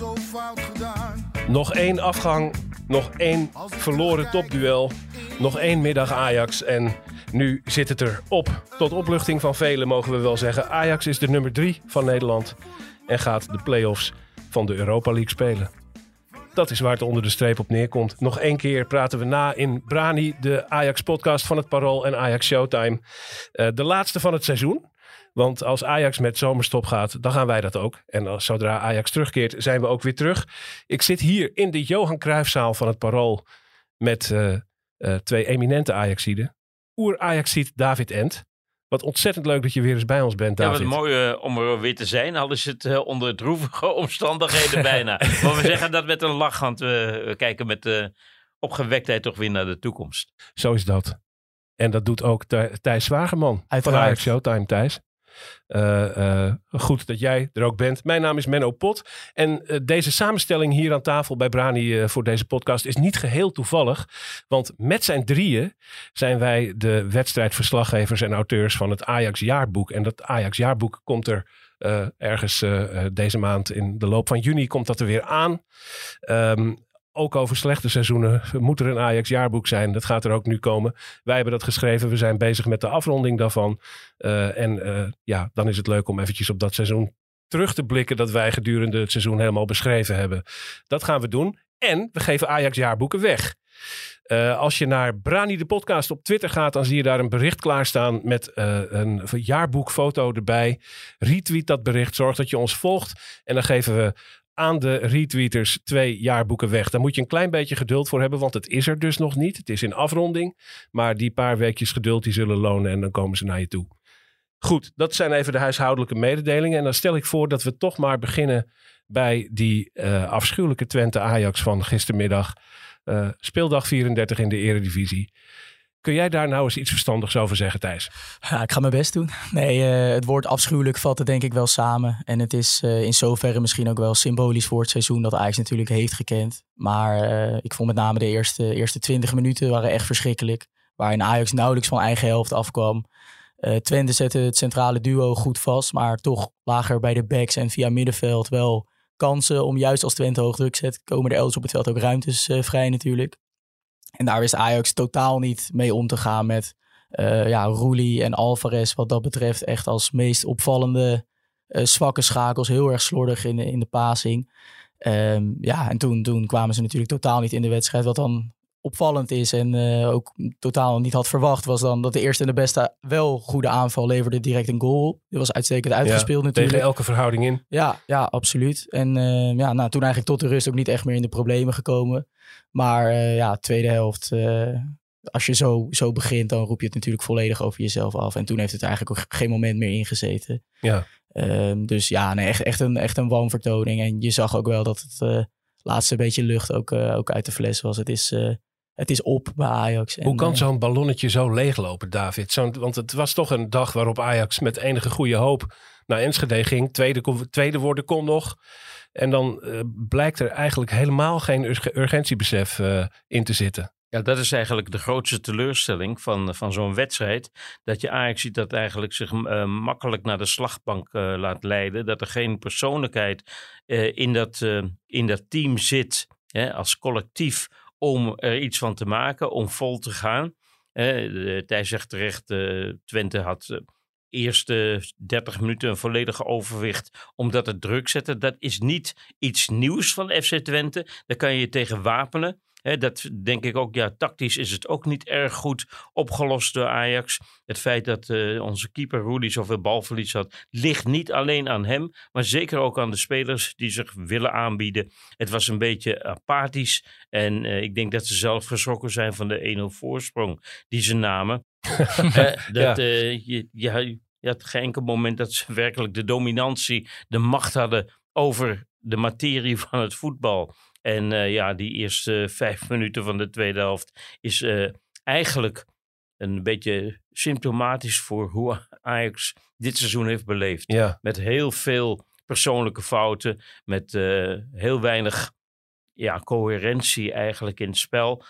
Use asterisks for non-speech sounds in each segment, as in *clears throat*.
zo fout gedaan. Nog één afgang, nog één verloren topduel, nog één middag Ajax en nu zit het erop. Tot opluchting van velen mogen we wel zeggen. Ajax is de nummer drie van Nederland en gaat de play-offs van de Europa League spelen. Dat is waar het onder de streep op neerkomt. Nog één keer praten we na in Brani, de Ajax-podcast van het Parool en Ajax Showtime. Eh, de laatste van het seizoen. Want als Ajax met zomerstop gaat, dan gaan wij dat ook. En als, zodra Ajax terugkeert, zijn we ook weer terug. Ik zit hier in de Johan Cruijffzaal van het Parool met eh, eh, twee eminente Ajaxiden. Oer-Ajaxiet David Ent. Wat ontzettend leuk dat je weer eens bij ons bent, Ja, David. wat mooi eh, om er weer te zijn. Al is het eh, onder droevige *laughs* omstandigheden bijna. *laughs* Maar we zeggen dat met een lach, want we, we kijken met eh, opgewektheid toch weer naar de toekomst. Zo is dat. En dat doet ook Thij- Thijs Zwagerman van. Ajax Showtime, Thijs. Eh, eh, goed dat jij er ook bent. Mijn naam is Menno Pot. En eh, deze samenstelling hier aan tafel bij Brani voor deze podcast is niet geheel toevallig. Want met zijn drieën zijn wij de wedstrijdverslaggevers en auteurs van het Ajax Jaarboek. En dat Ajax Jaarboek komt er ergens deze maand in de loop van juni komt dat er weer aan. Ehm, ook over slechte seizoenen moet er een Ajax jaarboek zijn. Dat gaat er ook nu komen. Wij hebben dat geschreven. We zijn bezig met de afronding daarvan. Eh, en eh, ja, dan is het leuk om eventjes op dat seizoen terug te blikken dat wij gedurende het seizoen helemaal beschreven hebben. Dat gaan we doen. En we geven Ajax jaarboeken weg. Eh, als je naar Brani de podcast op Twitter gaat, dan zie je daar een bericht klaarstaan met eh, een jaarboekfoto erbij. Retweet dat bericht, zorg dat je ons volgt. En dan geven we aan de retweeters twee jaarboeken weg. Daar moet je een klein beetje geduld voor hebben, want het is er dus nog niet. Het is in afronding. Maar die paar weekjes geduld die zullen lonen en dan komen ze naar je toe. Goed, dat zijn even de huishoudelijke mededelingen. En dan stel ik voor dat we toch maar beginnen bij die eh, afschuwelijke Twente Ajax van gistermiddag. Eh, speeldag 34 in de eredivisie. Kun jij daar nou eens iets verstandigs over zeggen, Thijs? Ja, ik ga mijn best doen. Nee, eh, het woord afschuwelijk vat het denk ik wel samen. En het is eh, in zoverre misschien ook wel symbolisch voor het seizoen dat Ajax natuurlijk heeft gekend. Maar eh, ik vond met name de eerste, eerste 20 minuten waren echt verschrikkelijk. Waarin Ajax nauwelijks van eigen helft afkwam. Twente zette het centrale duo goed vast. Maar toch lager bij de backs en via middenveld wel kansen om juist als Twente hoog druk zet. Komen er elders op het veld ook ruimtes vrij natuurlijk. En daar wist Ajax totaal niet mee om te gaan met eh ja, Roelie en Alvarez wat dat betreft echt als meest opvallende eh, zwakke schakels. Heel erg slordig in de, in de passing. Ehm, ja, en toen, toen kwamen ze natuurlijk totaal niet in de wedstrijd. Wat dan opvallend is en eh, ook totaal niet had verwacht... was dan dat de eerste en de beste wel goede aanval leverde direct een goal. Dit was uitstekend uitgespeeld natuurlijk. Tegen elke verhouding in. Ja, ja, absoluut. En eh, ja, nou, toen eigenlijk tot de rust ook niet echt meer in de problemen gekomen. Maar eh, ja, tweede helft, als je zo, zo begint, dan roep je het natuurlijk volledig over jezelf af. En toen heeft het eigenlijk ook geen moment meer ingezeten. Ja. Ehm, dus ja, nee, echt, echt, een, echt een wanvertoning. En je zag ook wel dat het laatste beetje lucht ook, ook uit de fles was. Het is, het is op bij Ajax. En, Hoe kan eh, zo'n ballonnetje zo leeglopen, David? Zo'n, want het was toch een dag waarop Ajax met enige goede hoop naar Enschede ging. Tweede, tweede worden kon nog. En dan eh, blijkt er eigenlijk helemaal geen urg- urgentiebesef eh, in te zitten. Ja, dat is eigenlijk de grootste teleurstelling van, van zo'n wedstrijd. Dat je Ajax ziet dat eigenlijk zich makkelijk naar de slagbank eh, laat leiden. Dat er geen persoonlijkheid eh, in, dat, eh, in dat team zit hè, als collectief om er iets van te maken, om vol te gaan. De- Thijs zegt terecht, eh, Twente had eh, eerste 30 minuten een volledige overwicht omdat het druk zette. Dat is niet iets nieuws van FC Twente. Daar kan je je tegen wapenen. Dat denk ik ook, ja, tactisch is het ook niet erg goed opgelost door Ajax. Het feit dat eh, onze keeper Roelie zoveel balverlies had, ligt niet alleen aan hem, maar zeker ook aan de spelers die zich willen aanbieden. Het was een beetje apathisch en eh, ik denk dat ze zelf geschrokken zijn van de 1-0 voorsprong die ze namen. *laughs* Dat, eh, je, je, je had geen enkel moment dat ze werkelijk de dominantie, de macht hadden over de materie van het voetbal. En eh, ja, die eerste *laughs* vijf minuten van de tweede helft is eh, eigenlijk een beetje symptomatisch voor hoe Ajax dit seizoen heeft beleefd. Ja, Met heel veel persoonlijke fouten, met eh, heel weinig ja, coherentie eigenlijk in het spel.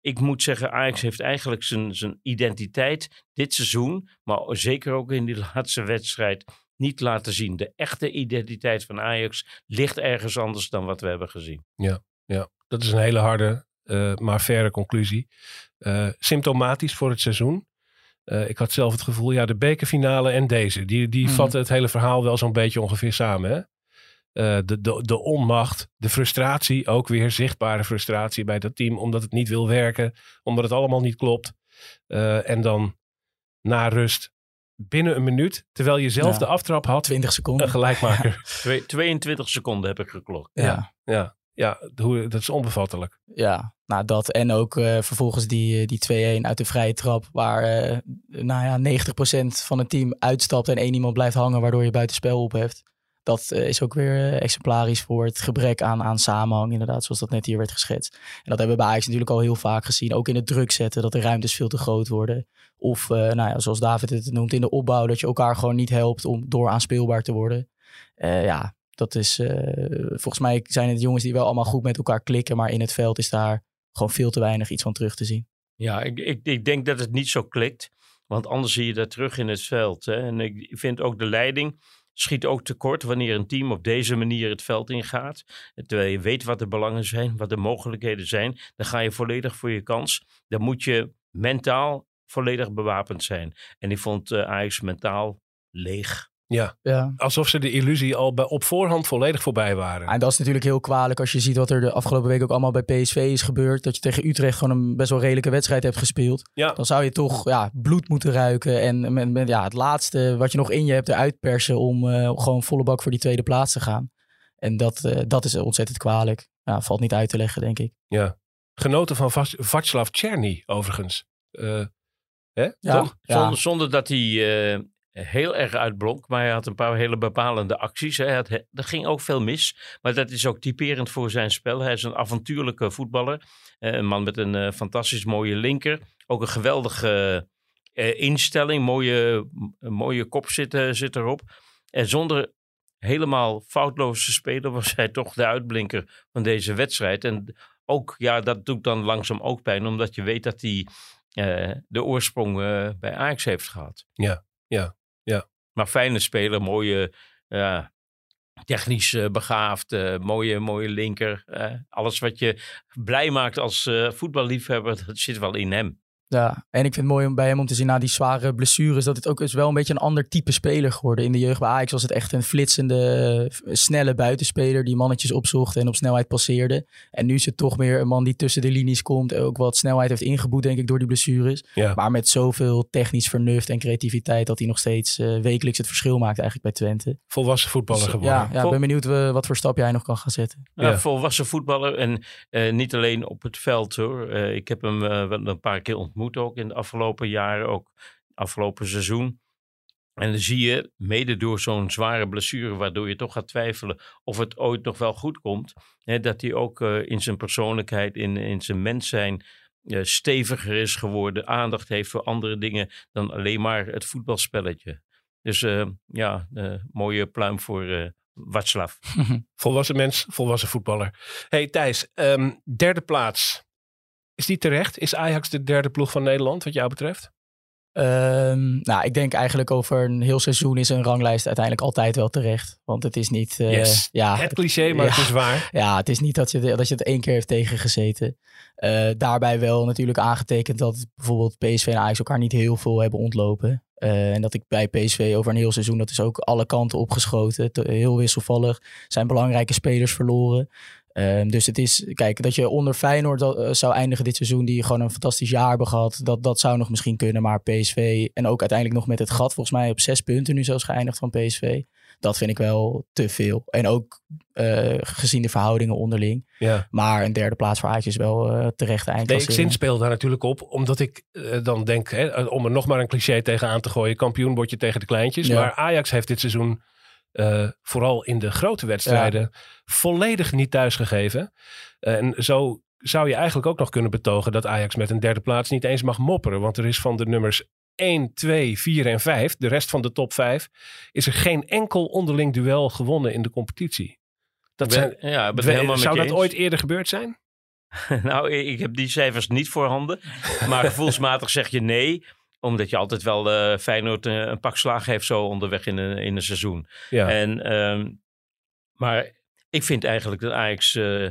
Ik moet zeggen, Ajax heeft eigenlijk zijn, zijn identiteit dit seizoen, maar zeker ook in die *laughs* laatste wedstrijd, niet laten zien. De echte identiteit van Ajax ligt ergens anders dan wat we hebben gezien. Ja, dat is een hele harde, eh, maar faire conclusie. Eh, symptomatisch voor het seizoen. Eh, ik had zelf het gevoel, ja, de bekerfinale en deze, die, die Mhm. vatten het hele verhaal wel zo'n beetje ongeveer samen. Hè? Eh, de, de, de onmacht, de frustratie, ook weer zichtbare frustratie bij dat team, omdat het niet wil werken, omdat het allemaal niet klopt. Eh, en dan na rust, binnen een minuut, terwijl je zelf Ja. de aftrap had, 20 seconden. een gelijkmaker. *laughs* Twee, 22 seconden heb ik geklokt. ja. ja, ja hoe, dat is onbevattelijk. Ja, nou dat. En ook eh, vervolgens die, eh, die 2-1 uit de vrije trap. Waar eh, nou ja, 90% van het team uitstapt en één iemand blijft hangen. Waardoor je buitenspel opheft. Dat eh, is ook weer eh, exemplarisch voor het gebrek aan, aan samenhang. Inderdaad, zoals dat net hier werd geschetst. En dat hebben we bij Ajax natuurlijk al heel vaak gezien. Ook in het druk zetten, dat de ruimtes veel te groot worden. Of eh, nou ja, zoals David het noemt, in de opbouw. Dat je elkaar gewoon niet helpt om door aanspeelbaar te worden. Ja, dat is volgens mij zijn het jongens die wel allemaal goed met elkaar klikken. Maar in het veld is daar gewoon veel te weinig iets van terug te zien. Ja, ik, ik, ik denk dat het niet zo klikt. Want anders zie je dat terug in het veld. Hè. En ik vind ook de leiding schiet ook tekort wanneer een team op deze manier het veld ingaat. Terwijl je weet wat de belangen zijn, wat de mogelijkheden zijn. Dan ga je volledig voor je kans. Dan moet je mentaal volledig bewapend zijn. En ik vond uh, Ajax mentaal leeg. Ja, Ja. alsof ze de illusie al bij, op voorhand volledig voorbij waren. En dat is natuurlijk heel kwalijk als je ziet wat er de afgelopen week ook allemaal bij PSV is gebeurd. Dat je tegen Utrecht gewoon een best wel redelijke wedstrijd hebt gespeeld. Ja. Dan zou je toch ja, bloed moeten ruiken. En met, met, ja, het laatste wat je nog in je hebt eruit persen om uh, gewoon volle bak voor die tweede plaats te gaan. En dat, uh, dat is ontzettend kwalijk. Ja, valt niet uit te leggen, denk ik. Ja. Genoten van Václav Czerny, overigens. Uh, hè? Ja. Zonder, zonder dat hij heel erg uitblonk. Maar hij had een paar hele bepalende acties. Hij had, er ging ook veel mis. Maar dat is ook typerend voor zijn spel. Hij is een avontuurlijke voetballer. Uh, een man met een uh, fantastisch mooie linker. Ook een geweldige uh, instelling. Mooie, mooie kop zit, zit erop. En zonder helemaal foutloos te spelen was hij toch de uitblinker van deze wedstrijd. En ook, ja, dat doet dan langzaam ook pijn. Omdat je weet dat hij de oorsprong bij Ajax heeft gehad. Ja, ja, ja. Maar fijne speler, mooie, technisch uh, begaafd, uh, mooie, mooie linker. alles wat je blij maakt als voetballiefhebber, *laughs* dat zit wel in hem. Ja, en ik vind het mooi om bij hem om te zien na die zware blessures dat het ook is wel een beetje een ander type speler geworden. In de jeugd bij Ajax was het echt een flitsende, snelle buitenspeler die mannetjes opzocht en op snelheid passeerde. En nu is het toch meer een man die tussen de linies komt en ook wat snelheid heeft ingeboet denk ik door die blessures. Ja. Maar met zoveel technisch vernuft en creativiteit dat hij nog steeds uh, wekelijks het verschil maakt eigenlijk bij Twente. Volwassen voetballer dus, geworden. Ja, ja Vol ben benieuwd uh, wat voor stap jij nog kan gaan zetten. Ja, Ja. volwassen voetballer en uh, niet alleen op het veld hoor. Uh, ik heb hem uh, wel een paar keer ontmoet ook in de afgelopen jaren, ook afgelopen seizoen. En dan zie je, mede door zo'n zware blessure, waardoor je toch gaat twijfelen of het ooit nog wel goed komt, hè, dat hij ook uh, in zijn persoonlijkheid, in, in zijn mens zijn, uh, steviger is geworden, aandacht heeft voor andere dingen dan alleen maar het voetbalspelletje. Dus uh, ja, mooie pluim voor Václav. *laughs* volwassen mens, volwassen voetballer. hey Thijs, um, derde plaats. Is die terecht? Is Ajax de derde ploeg van Nederland, wat jou betreft? Um, nou, ik denk eigenlijk over een heel seizoen is een ranglijst uiteindelijk altijd wel terecht. Want het is niet... Uh, yes. ja, het cliché, maar ja, het is waar. *laughs* Ja, het is niet dat je, dat je het één keer heeft tegengezeten. Uh, daarbij wel natuurlijk aangetekend dat bijvoorbeeld PSV en Ajax elkaar niet heel veel hebben ontlopen. Uh, en dat ik bij PSV over een heel seizoen, dat is ook alle kanten opgeschoten. Te, heel wisselvallig. Zijn belangrijke spelers verloren. Um, dus het is, kijk, dat je onder Feyenoord uh, zou eindigen dit seizoen, die gewoon een fantastisch jaar hebben gehad, dat, dat zou nog misschien kunnen. Maar PSV en ook uiteindelijk nog met het gat, volgens mij op zes punten nu zelfs geëindigd van PSV. Dat vind ik wel te veel. En ook uh, gezien de verhoudingen onderling. Ja. Maar een derde plaats voor Ajax is wel uh, terecht eind. Nee, ik zinspeel daar natuurlijk op. Omdat ik uh, dan denk, hè, om er nog maar een cliché tegen aan te gooien. Kampioen word je tegen de kleintjes. Ja. Maar Ajax heeft dit seizoen uh, vooral in de grote wedstrijden ja. volledig niet thuisgegeven. Uh, en zo zou je eigenlijk ook nog kunnen betogen dat Ajax met een derde plaats niet eens mag mopperen. Want er is van de nummers 1, 2, 4 en 5, de rest van de top 5, is er geen enkel onderling duel gewonnen in de competitie. Dat ben, zijn, ja, ben we, helemaal zou dat eens. ooit eerder gebeurd zijn? *laughs* nou, ik heb die cijfers niet voorhanden. Maar gevoelsmatig zeg je nee. Omdat je altijd wel uh, Feyenoord uh, een pak slaag heeft zo onderweg in een, in een seizoen. Ja. En, ehm, maar ik vind eigenlijk dat Ajax uh,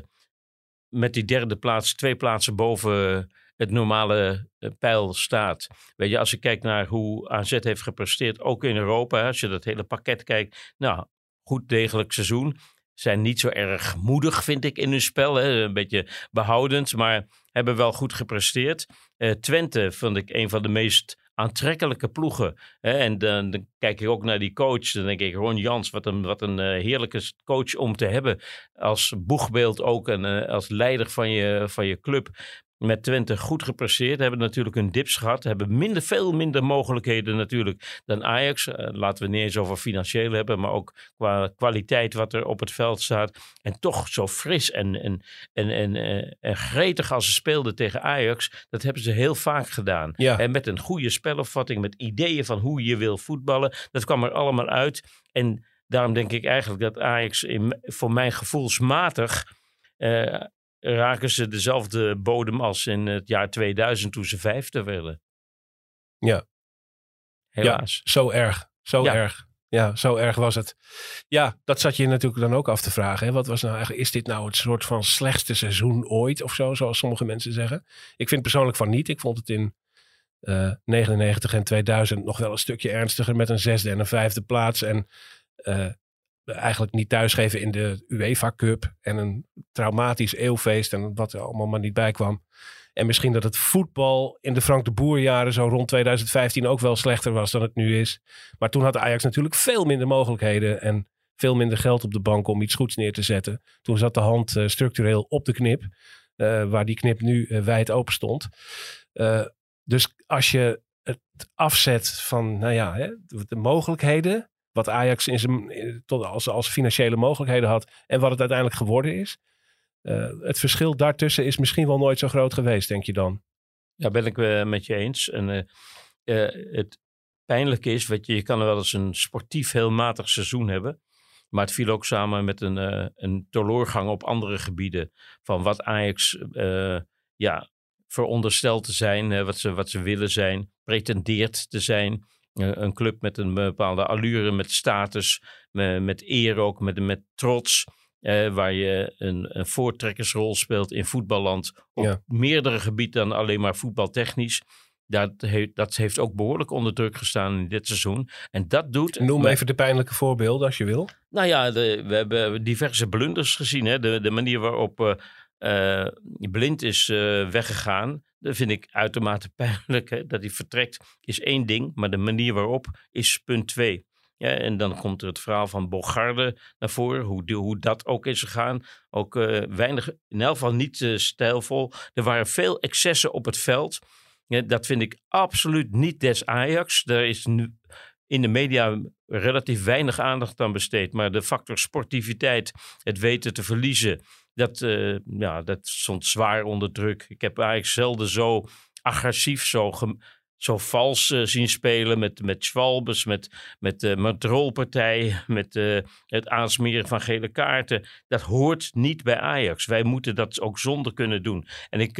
met die derde plaats twee plaatsen boven het normale pijl staat. Weet je, als je kijkt naar hoe AZ heeft gepresteerd, ook in Europa, als je dat hele pakket kijkt, nou, goed degelijk seizoen. Zijn niet zo erg moedig, vind ik, in hun spel. Hè? Een beetje behoudend, maar hebben wel goed gepresteerd. Uh, Twente vond ik een van de meest aantrekkelijke ploegen. Hè? En dan, dan, kijk ik ook naar die coach. Dan denk ik, Ron Jans, wat een, wat een uh, heerlijke coach om te hebben. Als boegbeeld ook en uh, als leider van je, van je club met Twente goed gepresteerd. Hebben natuurlijk een dips gehad. Hebben minder, veel minder mogelijkheden natuurlijk dan Ajax. Uh, laten we niet eens over financieel hebben. Maar ook qua kwaliteit wat er op het veld staat. En toch zo fris en, en, en, en, uh, en gretig als ze speelden tegen Ajax. Dat hebben ze heel vaak gedaan. Ja. En met een goede spelopvatting. Met ideeën van hoe je wil voetballen. Dat kwam er allemaal uit. En daarom denk ik eigenlijk dat Ajax in, voor mij gevoelsmatig... Uh, raken ze dezelfde bodem als in het jaar 2000 toen ze vijfde werden. Ja. Helaas. Ja, zo erg. Zo Ja. erg. Ja, zo erg was het. Ja, dat zat je natuurlijk dan ook af te vragen. Hè? Wat was nou eigenlijk, is dit nou het soort van slechtste seizoen ooit of zo, zoals sommige mensen zeggen? Ik vind persoonlijk van niet. Ik vond het in eh 99 en 2000 nog wel een stukje ernstiger met een zesde en een vijfde plaats. En eh, eigenlijk niet thuisgeven in de UEFA Cup. En een traumatisch eeuwfeest en wat er allemaal maar niet bij kwam. En misschien dat het voetbal in de Frank de Boer jaren zo rond 2015 ook wel slechter was dan het nu is. Maar toen had Ajax natuurlijk veel minder mogelijkheden en veel minder geld op de bank om iets goeds neer te zetten. Toen zat de hand uh, structureel op de knip, uh, waar die knip nu uh, wijd open stond. Dus als je het afzet van, nou ja, hè, de mogelijkheden, wat Ajax in zijn, tot als, als financiële mogelijkheden had en wat het uiteindelijk geworden is. Uh, het verschil daartussen is misschien wel nooit zo groot geweest, denk je dan? Ja, ben ik uh, met je eens. En uh, het pijnlijke is, weet je, je kan wel eens een sportief heel matig seizoen hebben. Maar het viel ook samen met een, een teleurgang op andere gebieden. Van wat Ajax ja, verondersteld te zijn, wat, ze, wat ze willen zijn, pretendeert te zijn. Een club met een bepaalde allure, met status, met, eer ook, met, met trots. Uh, waar je een, een, voortrekkersrol speelt in voetballand. Op Ja. meerdere gebieden dan alleen maar voetbaltechnisch. Dat, he, dat heeft ook behoorlijk onder druk gestaan in dit seizoen. En dat doet. Noem even de pijnlijke voorbeelden als je wil. Nou ja, de, we hebben diverse blunders gezien. Hè? De, de manier waarop uh, uh, Blind is uh, weggegaan. Dat vind ik uitermate *laughs* pijnlijk. Dat hij vertrekt is één ding. Maar de manier waarop is punt twee. Ja, en dan komt er het verhaal van Bogarde naar voren, hoe, hoe dat ook is gegaan. Ook uh, weinig, in elk geval niet stijlvol. Er waren veel excessen op het veld. Dat vind ik absoluut niet des Ajax. Er is nu in de media relatief weinig aandacht aan besteed. Maar de factor sportiviteit, het weten te verliezen, dat, uh, ja, dat stond zwaar onder druk. Ik heb Ajax zelden zo agressief, zo zo vals uh, zien spelen met, met Schwalbes, met, met de uh, matrolpartij, *laughs* met het aansmeren van gele kaarten. Dat hoort niet bij Ajax. Wij moeten dat ook zonder kunnen doen. En ik,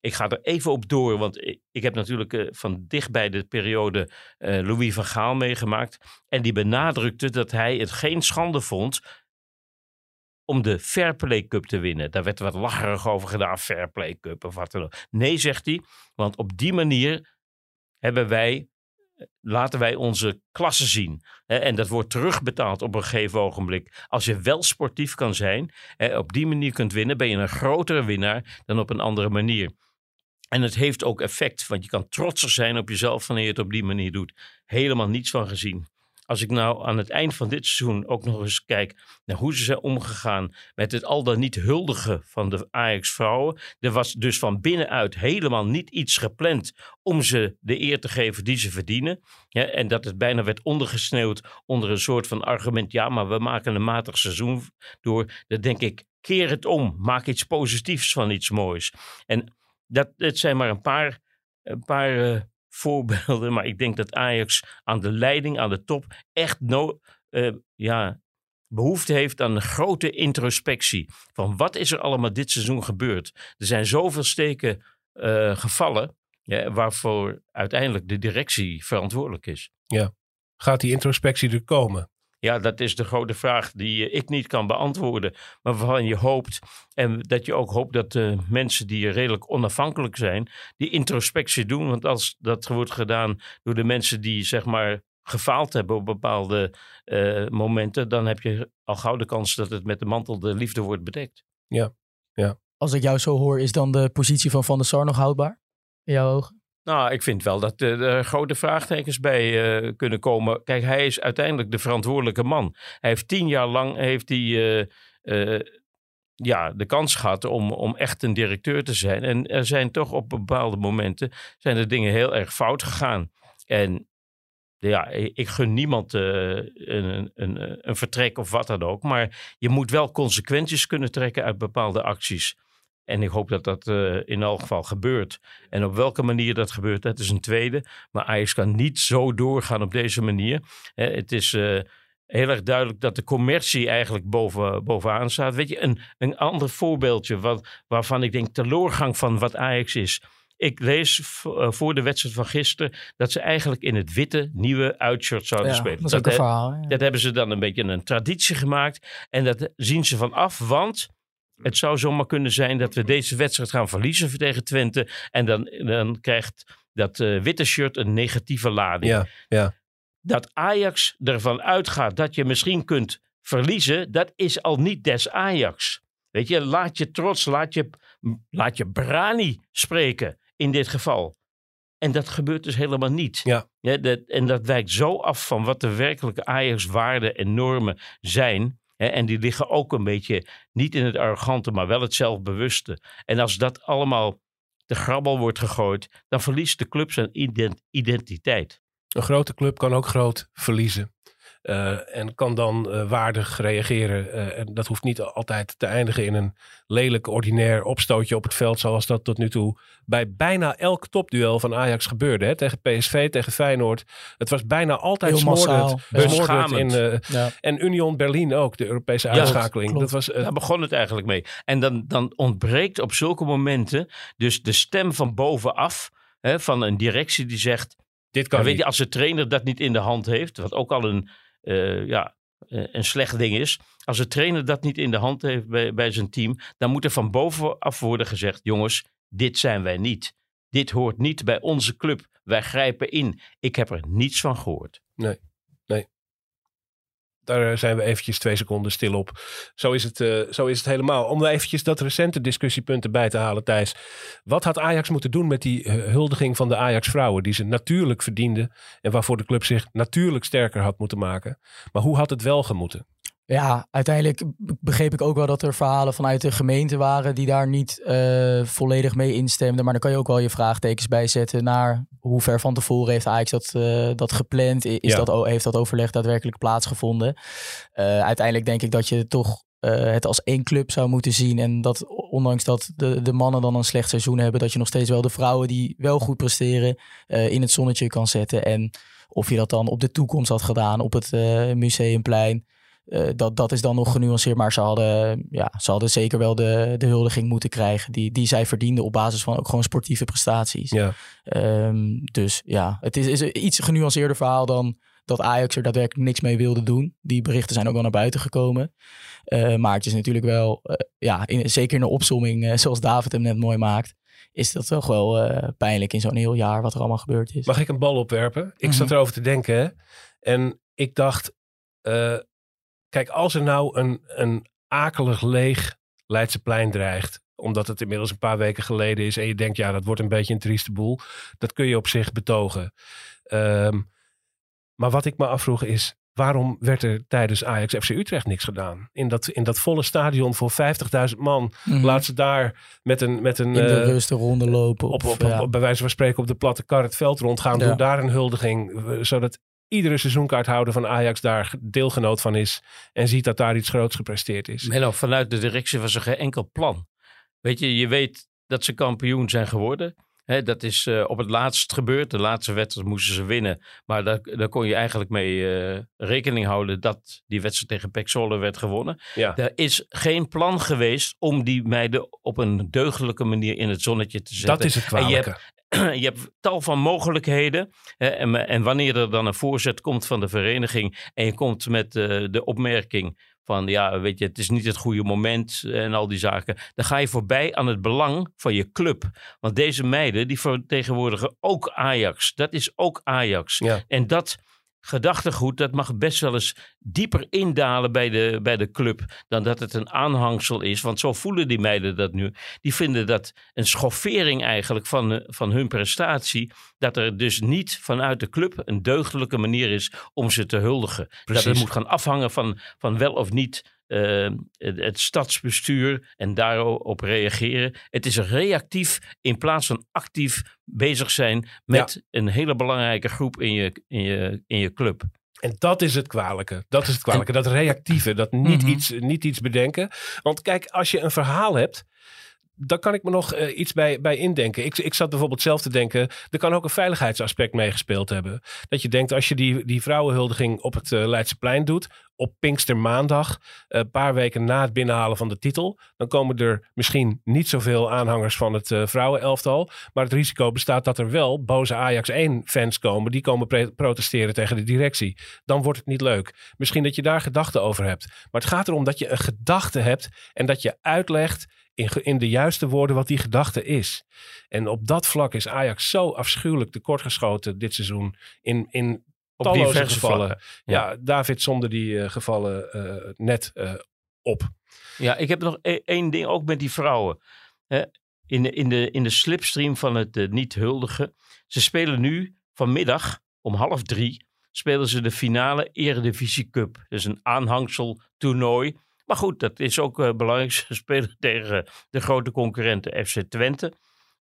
ik ga er even op door, want ik, heb natuurlijk van dichtbij de periode Louis van Gaal meegemaakt. En die benadrukte dat hij het geen schande vond om de Fair Play Cup te winnen. Daar werd wat lacherig over gedaan, Fair Play Cup of wat dan ook. Nee, zegt hij, want op die manier hebben wij, laten wij onze klasse zien. En dat wordt terugbetaald op een gegeven ogenblik. Als je wel sportief kan zijn, op die manier kunt winnen, ben je een grotere winnaar dan op een andere manier. En het heeft ook effect, want je kan trotser zijn op jezelf wanneer je het op die manier doet. Helemaal niets van gezien. Als ik nou aan het eind van dit seizoen ook nog eens kijk naar hoe ze zijn omgegaan met het al dan niet huldigen van de Ajax-vrouwen. Er was dus van binnenuit helemaal niet iets gepland om ze de eer te geven die ze verdienen. Ja, en dat het bijna werd ondergesneeuwd onder een soort van argument. Ja, maar we maken een matig seizoen door. Dan denk ik, keer het om. Maak iets positiefs van iets moois. En dat, het zijn maar een paar, een paar uh, voorbeelden. Maar ik denk dat Ajax aan de leiding, aan de top, echt no, uh, ja, behoefte heeft aan een grote introspectie. Van wat is er allemaal dit seizoen gebeurd? Er zijn zoveel steken uh, gevallen. Ja, waarvoor uiteindelijk de directie verantwoordelijk is. Gaat die introspectie er komen? Ja, dat is de grote vraag die eh, ik niet kan beantwoorden. Maar waarvan je hoopt, en dat je ook hoopt dat de mensen die redelijk onafhankelijk zijn, die introspectie doen. Want als dat wordt gedaan door de mensen die zeg maar gefaald hebben op bepaalde eh, momenten, dan heb je al gauw de kans dat het met de mantel de liefde wordt bedekt. Als ik jou zo hoor, is dan de positie van Van der Sar nog houdbaar? In jouw ogen? Nou, ik vind wel dat er grote vraagtekens bij eh, kunnen komen. Kijk, hij is uiteindelijk de verantwoordelijke man. Hij heeft tien jaar lang heeft hij, eh, eh, ja, de kans gehad om, om echt een directeur te zijn. En er zijn toch op bepaalde momenten zijn er dingen heel erg fout gegaan. En ja, ik gun niemand een, een, een vertrek of wat dan ook. Maar je moet wel consequenties kunnen trekken uit bepaalde acties. En ik hoop dat dat eh, in elk geval gebeurt. En op welke manier dat gebeurt, dat is een tweede. Maar Ajax kan niet zo doorgaan op deze manier. Hè, het is eh, heel erg duidelijk dat de commercie eigenlijk boven, bovenaan staat. Weet je, een, een ander voorbeeldje wat, waarvan ik denk teleurgang van wat Ajax is. Ik lees eh, voor de wedstrijd van gisteren dat ze eigenlijk in het witte nieuwe uitshirt zouden Ja, spelen. dat he- verhaal. dat hebben ze dan een beetje een traditie gemaakt. En dat zien ze van af, want het zou zomaar kunnen zijn dat we deze wedstrijd gaan verliezen tegen Twente. En dan, dan krijgt dat eh, witte shirt een negatieve lading. Ja, ja. Dat Ajax ervan uitgaat dat je misschien kunt verliezen, dat is al niet des Ajax. Weet je, laat je trots, laat je, laat je brani spreken in dit geval. En dat gebeurt dus helemaal niet. Ja. dat, en dat wijkt zo af van wat de werkelijke Ajax-waarden en normen zijn. En die liggen ook een beetje niet in het arrogante, maar wel het zelfbewuste. En als dat allemaal de grabbel wordt gegooid, dan verliest de club zijn ident- identiteit. Een grote club kan ook groot verliezen. Eh, en kan dan eh, waardig reageren. Eh, en dat hoeft niet altijd te eindigen in een lelijk ordinair opstootje op het veld. Zoals dat tot nu toe bij bijna elk topduel van Ajax gebeurde. Hè? Tegen PSV, tegen Feyenoord. Het was bijna altijd Heel massaal. smoordend. Smoordend in, eh, Ja. en Union Berlin ook, de Europese uitschakeling. Dat was, Daar begon het eigenlijk mee. En dan, dan ontbreekt op zulke momenten dus de stem van bovenaf. Hè, van een directie die zegt, dit kan Maar weet je, als de trainer dat niet in de hand heeft, wat ook al een, eh, ja, eh, een slecht ding is. Als de trainer dat niet in de hand heeft bij, bij zijn team, dan moet er van bovenaf worden gezegd: jongens, dit zijn wij niet. Dit hoort niet bij onze club. Wij grijpen in. Ik heb er niets van gehoord. Daar zijn we eventjes twee seconden stil op. Zo is het, eh, zo is het helemaal. Om eventjes dat recente discussiepunten bij te halen, Thijs. Wat had Ajax moeten doen met die huldiging van de Ajax-vrouwen... die ze natuurlijk verdienden... en waarvoor de club zich natuurlijk sterker had moeten maken? Maar hoe had het wel gemoeten? Ja, uiteindelijk begreep ik ook wel dat er verhalen vanuit de gemeente waren die daar niet eh, volledig mee instemden. Maar dan kan je ook wel je vraagtekens bijzetten naar hoe ver van tevoren heeft Ajax dat, eh, dat gepland? Is Ja. dat, heeft dat overleg daadwerkelijk plaatsgevonden? Eh, uiteindelijk denk ik dat je toch het als één club zou moeten zien. En dat ondanks dat de, de mannen dan een slecht seizoen hebben, dat je nog steeds wel de vrouwen die wel goed presteren in het zonnetje kan zetten. En of je dat dan op de toekomst had gedaan op het museumplein. Eh, dat, dat is dan nog genuanceerd, maar ze hadden, ja, ze hadden zeker wel de, de huldiging moeten krijgen die, die zij verdienden op basis van ook gewoon sportieve prestaties. Ja. Ehm, dus ja, het is, is een iets genuanceerder verhaal dan dat Ajax er daadwerkelijk niks mee wilde doen. Die berichten zijn ook wel naar buiten gekomen. Eh, maar het is natuurlijk wel, eh, ja, in, zeker in de opsomming, eh, zoals David hem net mooi maakt, is dat toch wel pijnlijk in zo'n heel jaar wat er allemaal gebeurd is. Mag ik een bal opwerpen? Ik zat Mhm. erover te denken. En ik dacht... kijk, als er nou een, een akelig leeg Leidseplein dreigt... omdat het inmiddels een paar weken geleden is... en je denkt, ja, dat wordt een beetje een trieste boel... dat kun je op zich betogen. Ehm, maar wat ik me afvroeg is... waarom werd er tijdens Ajax FC Utrecht niks gedaan? In dat, in dat volle stadion voor 50.000 man... Mhm. laat ze daar met een... Met een in de eh, rust de ronde lopen. op, of, op, op- ja. bij wijze van spreken op de platte kar het veld rondgaan. Ja. Doe daar een huldiging. eh, Zodat iedere seizoenkaarthouder van Ajax daar deelgenoot van is. En ziet dat daar iets groots gepresteerd is. Menno, vanuit de directie was er geen enkel plan. Weet je, je weet dat ze kampioen zijn geworden. Dat is eh, op het laatst gebeurd. De laatste wedstrijd moesten ze winnen. Maar daar, daar kon je eigenlijk mee eh, rekening houden dat die wedstrijd tegen Pek Zwolle werd gewonnen. Ja. Er is geen plan geweest om die meiden op een deugdelijke manier in het zonnetje te zetten. Dat is het En je hebt- kwalijke. Je hebt tal van mogelijkheden. Hè, en, en wanneer er dan een voorzet komt van de vereniging en je komt met uh, de opmerking van ja, weet je, het is niet het goede moment en al die zaken. Dan ga je voorbij aan het belang van je club. Want deze meiden, die vertegenwoordigen ook Ajax. Dat is ook Ajax. Ja. En dat gedachtegoed, dat mag best wel eens dieper indalen bij de, bij de club dan dat het een aanhangsel is. Want zo voelen die meiden dat nu. Die vinden dat een schoffering eigenlijk van, van hun prestatie. Dat er dus niet vanuit de club een deugdelijke manier is om ze te huldigen. Precies. Dat het moet gaan afhangen van, van wel of niet uh, het, stadsbestuur en daarop reageren. Het is reactief in plaats van actief bezig zijn met ja. een hele belangrijke groep in je, in je, in je club. En dat is het kwalijke. Dat is het kwalijke. Dat reactieve. Dat niet, Mhm. iets, niet iets bedenken. Want kijk, als je een verhaal hebt. Daar kan ik me nog uh, iets bij, bij indenken. Ik, ik zat bijvoorbeeld zelf te denken. Er kan ook een veiligheidsaspect meegespeeld hebben. Dat je denkt, als je die, die vrouwenhuldiging op het uh, Leidseplein doet. Op Pinkstermaandag. Een uh, paar weken na het binnenhalen van de titel. Dan komen er misschien niet zoveel aanhangers van het vrouwenelftal. Maar het risico bestaat dat er wel boze Ajax 1-fans komen. Die komen protesteren tegen de directie. Dan wordt het niet leuk. Misschien dat je daar gedachten over hebt. Maar het gaat erom dat je een gedachte hebt. En dat je uitlegt in, in de juiste woorden wat die gedachte is. En op dat vlak is Ajax zo afschuwelijk tekortgeschoten dit seizoen. In, in op talloze gevallen. Vlakken. Ja. ja, David somde die uh, gevallen uh, net uh, op. Ja, ik heb nog e één ding ook met die vrouwen. Hè? In, de, in, de, in de slipstream van het niet huldigen. Ze spelen nu vanmiddag om half drie. Spelen ze de finale Eredivisie Cup. Dus een aanhangsel toernooi. Maar goed, dat is ook uh, belangrijk. Ze spelen *laughs* tegen de grote concurrenten FC Twente.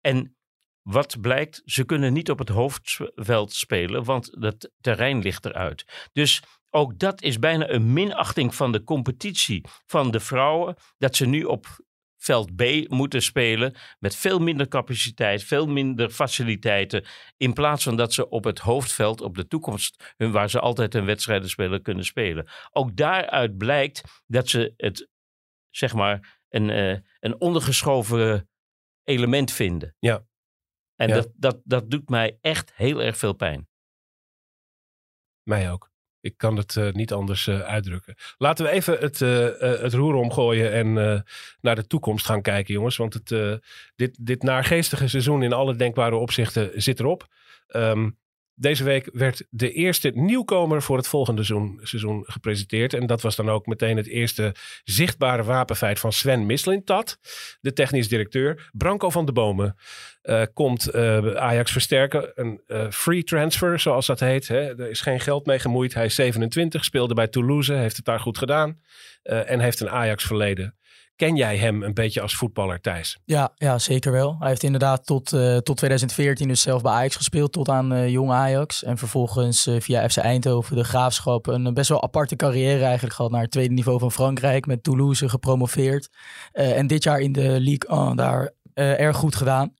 En wat blijkt, ze kunnen niet op het hoofdveld spelen, want het terrein ligt eruit. Dus ook dat is bijna een minachting van de competitie van de vrouwen. Dat ze nu op veld B moeten spelen met veel minder capaciteit, veel minder faciliteiten. In plaats van dat ze op het hoofdveld, op de toekomst, waar ze altijd een wedstrijden spelen, kunnen spelen. Ook daaruit blijkt dat ze het, zeg maar, een, uh, een ondergeschoven element vinden. Ja. En Ja. Dat, dat, dat doet mij echt heel erg veel pijn. Mij ook. Ik kan het uh, niet anders uh, uitdrukken. Laten we even het, uh, het roer omgooien en naar de toekomst gaan kijken, jongens. Want het, dit, dit naargeestige seizoen in alle denkbare opzichten zit erop. Um, deze week werd de eerste nieuwkomer voor het volgende seizoen, gepresenteerd. En dat was dan ook meteen het eerste zichtbare wapenfeit van Sven Mislintat, de technisch directeur. Branko van de Bomen uh, komt uh, Ajax versterken. Een uh, free transfer, zoals dat heet. Hè. Er is geen geld mee gemoeid. Hij is 27, speelde bij Toulouse, heeft het daar goed gedaan. En heeft een Ajax verleden. Ken jij hem een beetje als voetballer, Thijs? Ja, ja zeker wel. Hij heeft inderdaad tot, uh, tot 2014 dus zelf bij Ajax gespeeld, tot aan uh, jong Ajax. En vervolgens uh, via FC Eindhoven, de Graafschap, een best wel aparte carrière eigenlijk gehad naar het tweede niveau van Frankrijk. Met Toulouse gepromoveerd. En dit jaar in de Ligue 1 daar erg goed gedaan.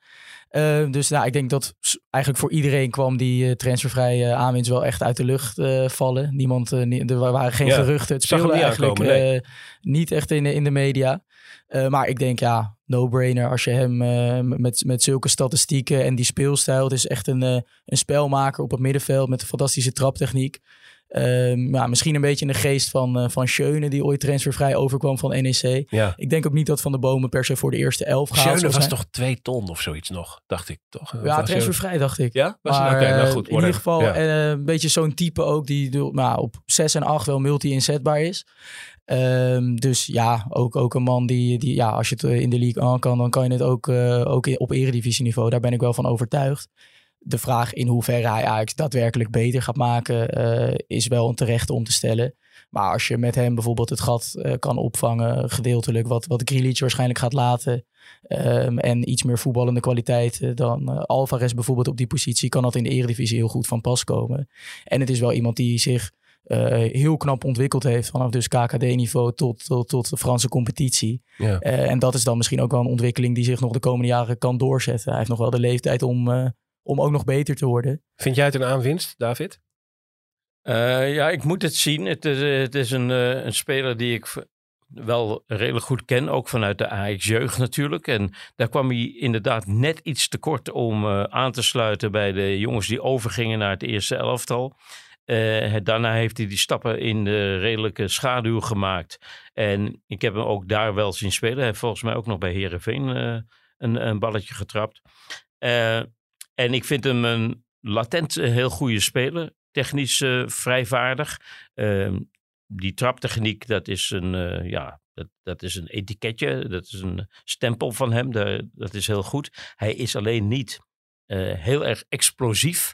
Uh, dus nou, ik denk dat eigenlijk voor iedereen kwam die uh, transfervrije uh, aanwinst wel echt uit de lucht uh, vallen. Niemand, nie, er waren geen Ja, geruchten. Het speelde niet eigenlijk aankomen, nee. niet echt in de, in de media. Maar ik denk ja, no-brainer als je hem met, met zulke statistieken en die speelstijl. Het is echt een, een spelmaker op het middenveld met een fantastische traptechniek. Uh, ja, misschien een beetje in de geest van, uh, van Schöne, die ooit transfervrij overkwam van NEC. Ja. Ik denk ook niet dat Van de Bomen per se voor de eerste elf gaat. Schöne was toch twee ton of zoiets nog, dacht ik toch? Ja, transfervrij dacht ik. Ja? Was Maar nou eh, goed. in ieder geval Ja. eh, een beetje zo'n type ook die nou, op 6 en 8 wel multi-inzetbaar is. Ehm, dus ja, ook, ook een man die, die ja, als je het in de league aan kan, dan kan je het ook, ook op eredivisieniveau. Daar ben ik wel van overtuigd. De vraag in hoeverre hij Ajax daadwerkelijk beter gaat maken, eh, is wel een terechte om te stellen. Maar als je met hem bijvoorbeeld het gat eh, kan opvangen, gedeeltelijk, wat, wat Grealish waarschijnlijk gaat laten. ehm, en iets meer voetballende kwaliteit eh, dan eh, Alvarez bijvoorbeeld op die positie, kan dat in de eredivisie heel goed van pas komen. En het is wel iemand die zich heel knap ontwikkeld heeft vanaf dus KKD-niveau tot, tot, tot de Franse competitie. Ja. En dat is dan misschien ook wel een ontwikkeling die zich nog de komende jaren kan doorzetten. Hij heeft nog wel de leeftijd om, om ook nog beter te worden. Vind jij het een aanwinst, David? Eh, ja, ik moet het zien. Het is, eh, het is een, eh, een speler die ik wel redelijk goed ken, ook vanuit de Ajax-jeugd natuurlijk. En daar kwam hij inderdaad net iets te kort om uh, aan te sluiten bij de jongens die overgingen naar het eerste elftal. Uh, daarna heeft hij die stappen in de redelijke schaduw gemaakt. En ik heb hem ook daar wel zien spelen. Hij heeft volgens mij ook nog bij Herenveen uh, een, een, balletje getrapt. En ik vind hem een latent heel goede speler. Technisch vrij vaardig. Ehm, die traptechniek, dat is een, uh, ja, dat, dat is een etiketje. Dat is een stempel van hem. Dat is heel goed. Hij is alleen niet heel erg explosief.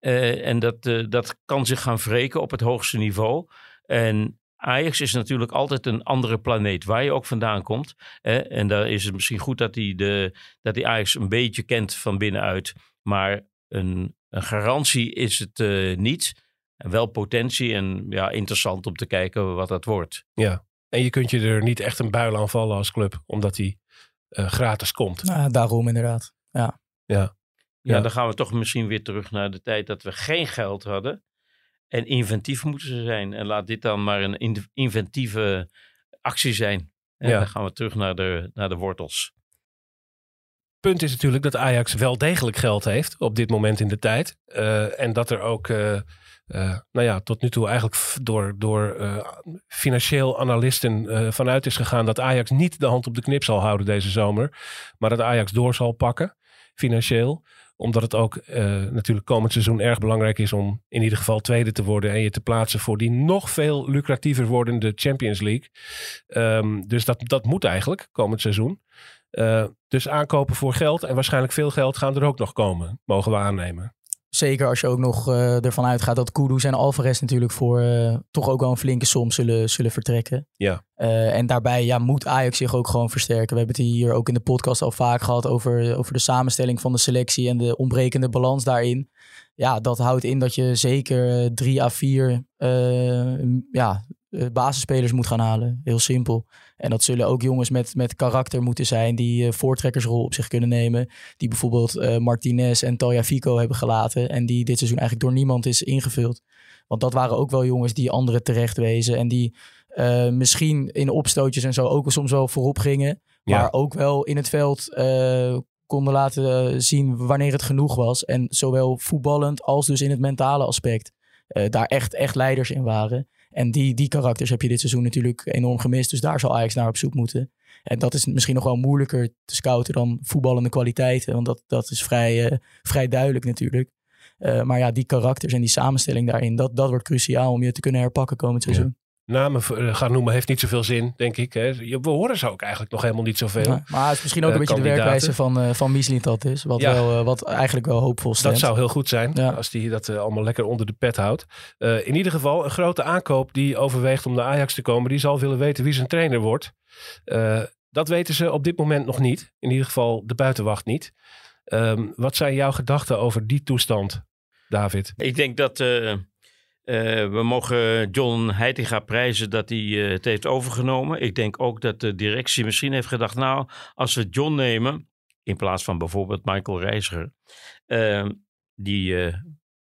En dat, dat kan zich gaan wreken op het hoogste niveau. En Ajax is natuurlijk altijd een andere planeet, waar je ook vandaan komt. en daar is het misschien goed dat hij, de, dat hij Ajax een beetje kent van binnenuit. Maar een, een garantie is het niet. En wel potentie en ja, interessant om te kijken wat dat wordt. Ja, en je kunt je er niet echt een buil aan vallen als club, omdat hij uh, gratis komt. Nou, daarom inderdaad, ja. ja. Ja, dan gaan we toch misschien weer terug naar de tijd dat we geen geld hadden. En inventief moeten ze zijn. En laat dit dan maar een inventieve actie zijn. En ja. dan gaan we terug naar de, naar de wortels. Punt is natuurlijk dat Ajax wel degelijk geld heeft op dit moment in de tijd. Uh, en dat er ook... Uh, uh, nou ja, tot nu toe eigenlijk door, door financieel analisten vanuit is gegaan dat Ajax niet de hand op de knip zal houden deze zomer. Maar dat Ajax door zal pakken, financieel. Omdat het ook natuurlijk komend seizoen erg belangrijk is om in ieder geval tweede te worden. En je te plaatsen voor die nog veel lucratiever wordende Champions League. Um, dus dat, dat moet eigenlijk komend seizoen. Dus aankopen voor geld en waarschijnlijk veel geld gaan er ook nog komen, mogen we aannemen. Zeker als je ook nog uh, ervan uitgaat dat Kudus en Alvarez natuurlijk voor uh, toch ook wel een flinke som zullen, zullen vertrekken. Ja. En daarbij ja, moet Ajax zich ook gewoon versterken. We hebben het hier ook in de podcast al vaak gehad over, over de samenstelling van de selectie en de ontbrekende balans daarin. Ja, dat houdt in dat je zeker drie à vier ja, basisspelers moet gaan halen. Heel simpel. En dat zullen ook jongens met, met karakter moeten zijn die uh, voortrekkersrol op zich kunnen nemen. Die bijvoorbeeld uh, Martinez en Talja Fico hebben gelaten. En die dit seizoen eigenlijk door niemand is ingevuld. Want dat waren ook wel jongens die anderen terecht wezen. En die uh, misschien in opstootjes en zo ook soms wel voorop gingen. Ja. Maar ook wel in het veld konden laten zien wanneer het genoeg was. En zowel voetballend als dus in het mentale aspect. daar echt, echt leiders in waren. En die, die karakters heb je dit seizoen natuurlijk enorm gemist. Dus daar zal Ajax naar op zoek moeten. En dat is misschien nog wel moeilijker te scouten dan voetballende kwaliteiten. Want dat, dat is vrij, uh, vrij duidelijk natuurlijk. Uh, maar ja, die karakters en die samenstelling daarin, dat, dat wordt cruciaal om je te kunnen herpakken komend seizoen. Namen eh, gaan noemen heeft niet zoveel zin, denk ik. Hè. We horen ze ook eigenlijk nog helemaal niet zoveel. Ja, maar het is misschien ook een uh, beetje de werkwijze van, uh, van dat is. Wat, ja. wel, uh, wat eigenlijk wel hoopvol stemt. Dat zou heel goed zijn ja. als hij dat allemaal lekker onder de pet houdt. in ieder geval een grote aankoop die overweegt om naar Ajax te komen. Die zal willen weten wie zijn trainer wordt. dat weten ze op dit moment nog niet. In ieder geval de buitenwacht niet. Um, wat zijn jouw gedachten over die toestand, David? Ik denk dat uh, we mogen John Heitinga prijzen dat hij uh, het heeft overgenomen. Ik denk ook dat de directie misschien heeft gedacht, nou, als we John nemen, in plaats van bijvoorbeeld Michael Reiziger, uh, die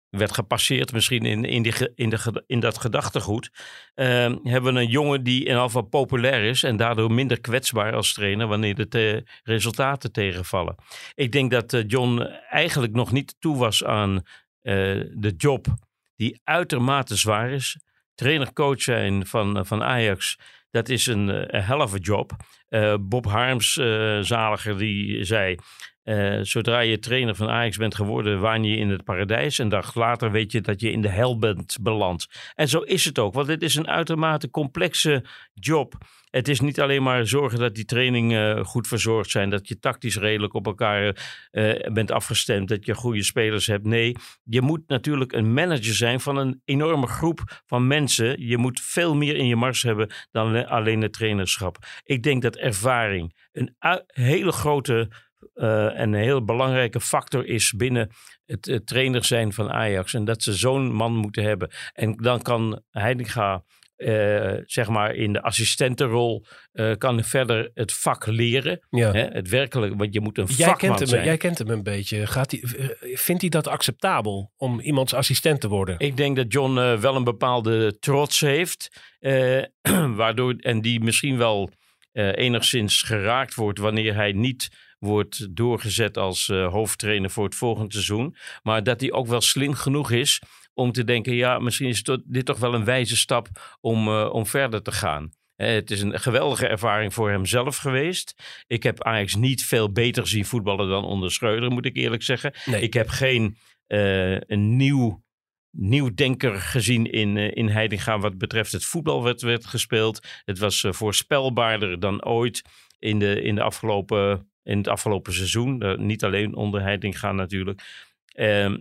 werd gepasseerd misschien in, in, die, in, de, in dat gedachtegoed, hebben we een jongen die in geval populair is en daardoor minder kwetsbaar als trainer wanneer de te, resultaten tegenvallen. Ik denk dat John eigenlijk nog niet toe was aan de job die uitermate zwaar is. Trainer-coach zijn van, van Ajax, dat is een, een helve job. Uh, Bob Harms, zaliger, die zei... Uh, zodra je trainer van Ajax bent geworden, waan je in het paradijs. En dag later weet je dat je in de hel bent beland. En zo is het ook, want het is een uitermate complexe job. Het is niet alleen maar zorgen dat die trainingen uh, goed verzorgd zijn, dat je tactisch redelijk op elkaar uh, bent afgestemd, dat je goede spelers hebt. Nee, je moet natuurlijk een manager zijn van een enorme groep van mensen. Je moet veel meer in je mars hebben dan alleen het trainerschap. Ik denk dat ervaring een hele grote uh, en een heel belangrijke factor is binnen het, het trainer zijn van Ajax. En dat ze zo'n man moeten hebben. En dan kan Heitinga eh, zeg maar in de assistentenrol eh, kan verder het vak leren. Ja. Hè? Het werkelijk, want je moet een Jij vakman kent, hem, zijn. jij kent hem een beetje. Gaat hij, vindt hij dat acceptabel om iemands assistent te worden? Ik denk dat John wel een bepaalde trots heeft. *clears throat* waardoor, en die misschien wel enigszins geraakt wordt wanneer hij niet wordt doorgezet als eh, hoofdtrainer voor het volgende seizoen. Maar dat hij ook wel slim genoeg is om te denken, ja, misschien is dit toch wel een wijze stap om, eh, om verder te gaan. Eh, het is een geweldige ervaring voor hemzelf geweest. Ik heb Ajax niet veel beter zien voetballen dan onder Schreuder, moet ik eerlijk zeggen. Nee. Ik heb geen eh, een nieuw, nieuw denker gezien in, in Heidinga wat betreft het voetbal wat werd gespeeld. Het was voorspelbaarder dan ooit in, de, in, de afgelopen, in het afgelopen seizoen. Eh, niet alleen onder Heidinga natuurlijk. Ehm,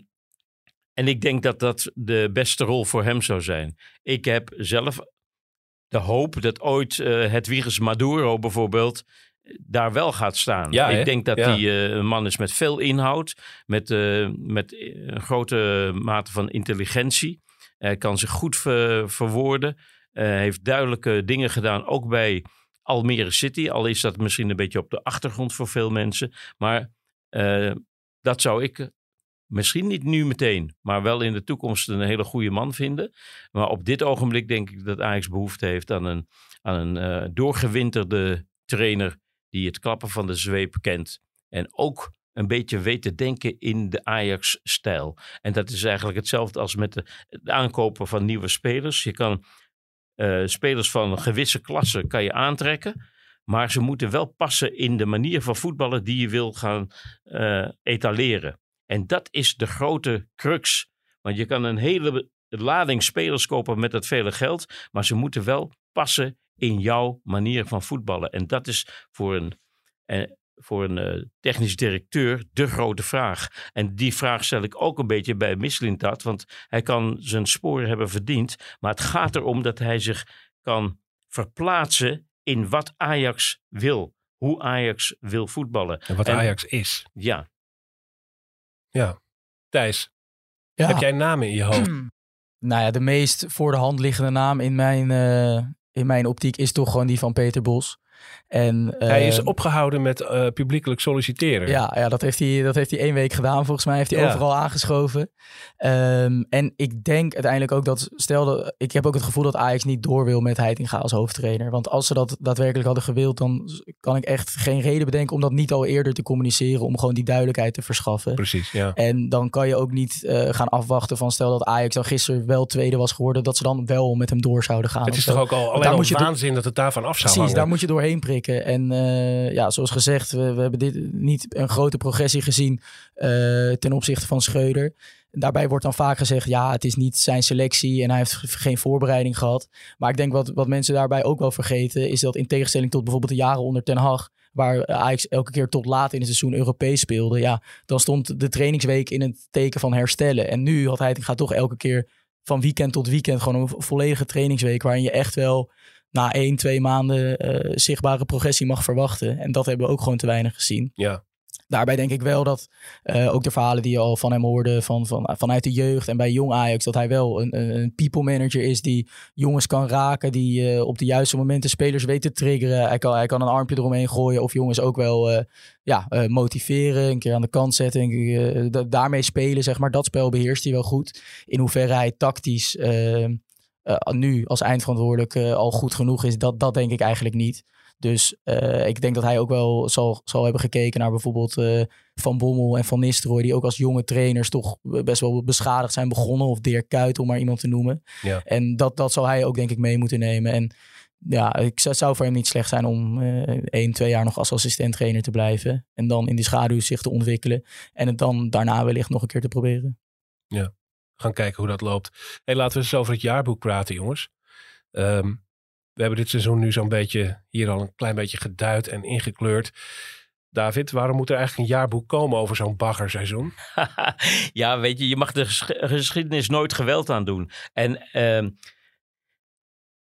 en ik denk dat dat de beste rol voor hem zou zijn. Ik heb zelf de hoop dat ooit eh het Wiegers Maduro bijvoorbeeld eh, daar wel gaat staan. Ja, ik denk dat Ja. hij eh, een man is met veel inhoud, met, eh, met eh, een grote mate van intelligentie. Hij kan zich goed ver- verwoorden. Eh, heeft duidelijke dingen gedaan, ook bij Almere City. Al is dat misschien een beetje op de achtergrond voor veel mensen. Maar eh, dat zou ik misschien niet nu meteen, maar wel in de toekomst een hele goede man vinden. Maar op dit ogenblik denk ik dat Ajax behoefte heeft aan een, aan een eh, doorgewinterde trainer die het klappen van de zweep kent. En ook een beetje weet te denken in de Ajax-stijl. En dat is eigenlijk hetzelfde als met de, het aankopen van nieuwe spelers. Je kan eh, spelers van gewisse klasse kan je aantrekken. Maar ze moeten wel passen in de manier van voetballen die je wil gaan eh, etaleren. En dat is de grote crux. Want je kan een hele lading spelers kopen met dat vele geld. Maar ze moeten wel passen in jouw manier van voetballen. En dat is voor een, eh, voor een eh, technisch directeur de grote vraag. En die vraag stel ik ook een beetje bij Mislintat. Want hij kan zijn sporen hebben verdiend. Maar het gaat erom dat hij zich kan verplaatsen in wat Ajax wil. Hoe Ajax wil voetballen. En wat En- Ajax is. Ja, Ja. Thijs, Ja. heb jij namen in je hoofd? Nou ja, de meest voor de hand liggende naam in mijn, eh, in mijn optiek is toch gewoon die van Peter Bos. En, Hij is eh, opgehouden met eh, publiekelijk solliciteren. Ja, ja dat, heeft hij, dat heeft hij één week gedaan. Volgens mij heeft hij Ja. overal aangeschoven. Ehm, en ik denk uiteindelijk ook dat, stel dat, ik heb ook het gevoel dat Ajax niet door wil met Heitinga als hoofdtrainer. Want als ze dat daadwerkelijk hadden gewild, dan kan ik echt geen reden bedenken om dat niet al eerder te communiceren. Om gewoon die duidelijkheid te verschaffen. Precies, ja. En dan kan je ook niet eh, gaan afwachten van stel dat Ajax dan gisteren wel tweede was geworden, dat ze dan wel met hem door zouden gaan. Het is toch ook al alleen daar al moet je door- waanzin dat het daarvan af zou Precies, hangen. daar moet je doorheen prikken. En eh, ja, zoals gezegd, we, we hebben dit niet een grote progressie gezien eh, ten opzichte van Schreuder. Daarbij wordt dan vaak gezegd, ja, het is niet zijn selectie en hij heeft geen voorbereiding gehad. Maar ik denk wat, wat mensen daarbij ook wel vergeten, is dat in tegenstelling tot bijvoorbeeld de jaren onder Ten Hag, waar Ajax elke keer tot laat in het seizoen Europees speelde, ja, dan stond de trainingsweek in het teken van herstellen. En nu had hij gaat toch elke keer van weekend tot weekend gewoon een volledige trainingsweek, waarin je echt wel na één, twee maanden eh, zichtbare progressie mag verwachten. En dat hebben we ook gewoon te weinig gezien. Ja. Daarbij denk ik wel dat eh, ook de verhalen die je al van hem hoorde van, van, vanuit de jeugd en bij jong Ajax, dat hij wel een, een, people manager is die jongens kan raken, die eh, op de juiste momenten spelers weet te triggeren. Hij kan, hij kan een armpje eromheen gooien of jongens ook wel ja, motiveren, een keer aan de kant zetten en da- daarmee spelen, zeg maar. Dat spel beheerst hij wel goed. In hoeverre hij tactisch nu als eindverantwoordelijk eh, al goed genoeg is, dat, dat denk ik eigenlijk niet. Dus eh, ik denk dat hij ook wel zal, zal hebben gekeken naar bijvoorbeeld eh, Van Bommel en Van Nistelrooy, die ook als jonge trainers toch best wel beschadigd zijn begonnen. Of Dirk Kuyt, om maar iemand te noemen. Ja. En dat, dat zal hij ook denk ik mee moeten nemen. En ja, ik, zou- het zou voor hem niet slecht zijn om eh één, twee jaar nog als assistent trainer te blijven. En dan in de schaduw zich te ontwikkelen. En het dan daarna wellicht nog een keer te proberen. Gaan kijken hoe dat loopt. Hey, laten we eens over het jaarboek praten, jongens. Ehm, we hebben dit seizoen nu zo'n beetje hier al een klein beetje geduid en ingekleurd. David, waarom moet er eigenlijk een jaarboek komen over zo'n baggerseizoen? *laughs* ja, weet je, je mag de ges- geschiedenis nooit geweld aan doen. En ehm,